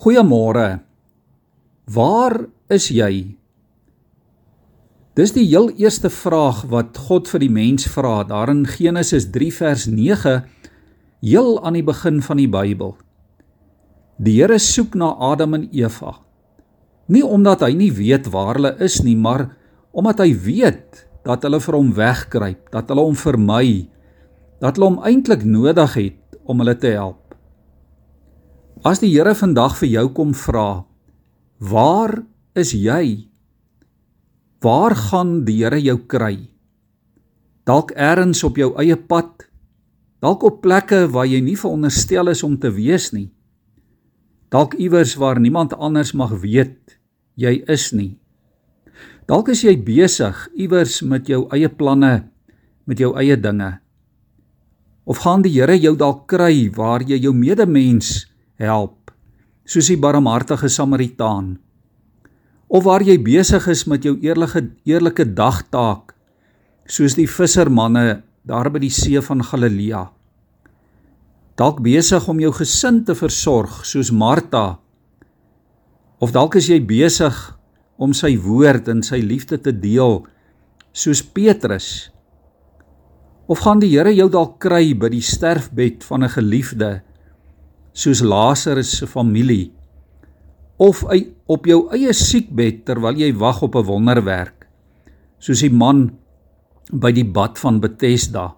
Goeiemôre. Waar is jy? Dis die heel eerste vraag wat God vir die mens vra daar in Genesis 3 vers 9 heel aan die begin van die Bybel. Die Here soek na Adam en Eva. Nie omdat hy nie weet waar hulle is nie, maar omdat hy weet dat hulle vir hom wegkruip, dat hulle hom vermy, dat hulle hom eintlik nodig het om hulle te help. As die Here vandag vir jou kom vra, waar is jy? Waar gaan die Here jou kry? Dalk eers op jou eie pad, dalk op plekke waar jy nie veronderstel is om te wees nie. Dalk iewers waar niemand anders mag weet jy is nie. Dalk is jy besig iewers met jou eie planne, met jou eie dinge. Of gaan die Here jou dalk kry waar jy jou medemens help soos die barmhartige Samaritaan. Of waar jy besig is met jou eerlike eerlike dagtaak soos die vissermanne daar by die see van Galilea. Dalk besig om jou gesin te versorg soos Martha. Of dalk is jy besig om sy woord en sy liefde te deel soos Petrus. Of gaan die Here jou dalk kry by die sterfbed van 'n geliefde soos Lazarus se familie of op jou eie siekbed terwyl jy wag op 'n wonderwerk soos die man by die bad van Bethesda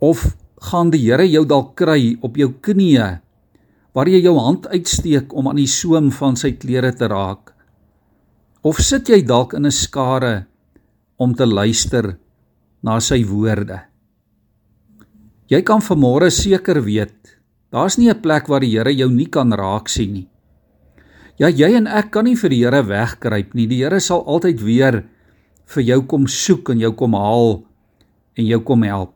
of gaan die Here jou dalk kry op jou knieë waar jy jou hand uitsteek om aan die soem van sy klere te raak of sit jy dalk in 'n skare om te luister na sy woorde? Jy kan vanmôre seker weet Daar's nie 'n plek waar die Here jou nie kan raak sien nie. Ja, jy en ek kan nie vir die Here wegkruip nie. Die Here sal altyd weer vir jou kom soek en jou kom haal en jou kom help.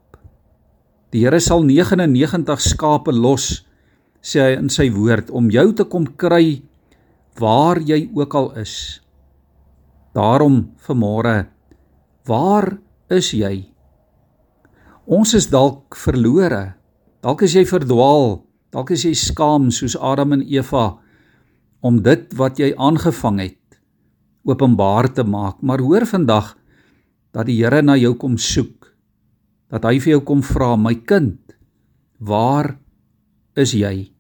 Die Here sal 99 skape los, sê hy in sy woord, om jou te kom kry waar jy ook al is. Daarom vanmôre, waar is jy? Ons is dalk verlore. Dalk is jy verdwaal, dalk is jy skaam soos Adam en Eva om dit wat jy aangevang het openbaar te maak. Maar hoor vandag dat die Here na jou kom soek. Dat hy vir jou kom vra, my kind, waar is jy?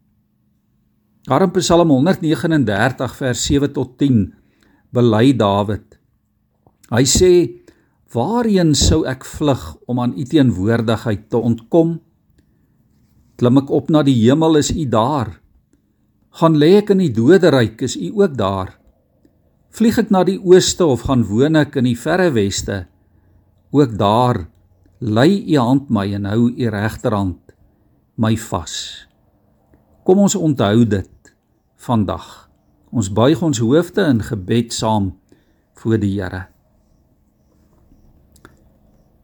Daar in Psalm 139 vers 7 tot 10 bely Dawid. Hy sê: "Waarheen sou ek vlug om aan u teenwoordigheid te ontkom?" Klim ek op na die hemel is U daar. Gaan lê ek in die doderyk is U ook daar. Vlieg ek na die ooste of gaan woon ek in die verre weste? Ook daar lei U hand my en hou U regterhand my vas. Kom ons onthou dit vandag. Ons buig ons hoofde in gebed saam voor die Here.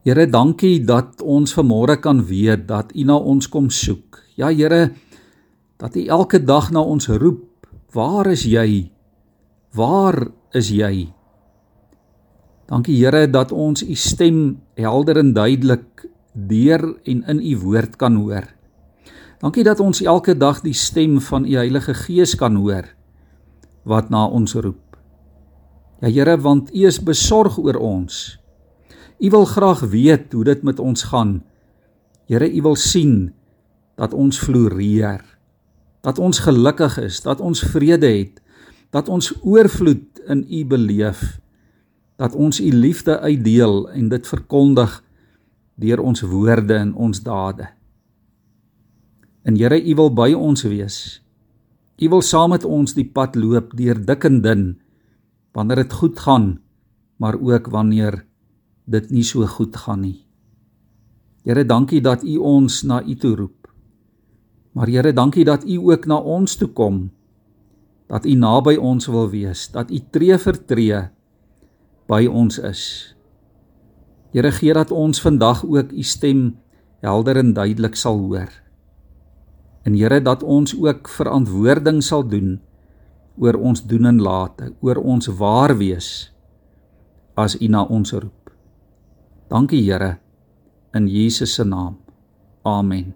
Here, dankie dat ons vanmôre kan weet dat U na ons kom soek. Ja, Here, dat U elke dag na ons roep. Waar is jy? Waar is jy? Dankie Here dat ons U stem helder en duidelik deur en in U woord kan hoor. Dankie dat ons elke dag die stem van U Heilige Gees kan hoor wat na ons roep. Ja Here, want U is besorg oor ons. U wil graag weet hoe dit met ons gaan. Here, U wil sien dat ons floreer. Dat ons gelukkig is, dat ons vrede het, dat ons oorvloed in U beleef. Dat ons U liefde uitdeel en dit verkondig deur ons woorde en ons dade. En Here, U wil by ons wees. U wil saam met ons die pad loop deur dik en dun wanneer dit goed gaan, maar ook wanneer dit nie so goed gaan nie. Here, dankie dat U ons na U toe roep. Maar Here, dankie dat U ook na ons toe kom. Dat U naby ons wil wees, dat U tree vir tree by ons is. Here, gee dat ons vandag ook U stem helder en duidelik sal hoor. En Here, dat ons ook verantwoording sal doen oor ons doen en late, oor ons waar wees as U na ons roep. Dankie Here in Jesus se naam. Amen.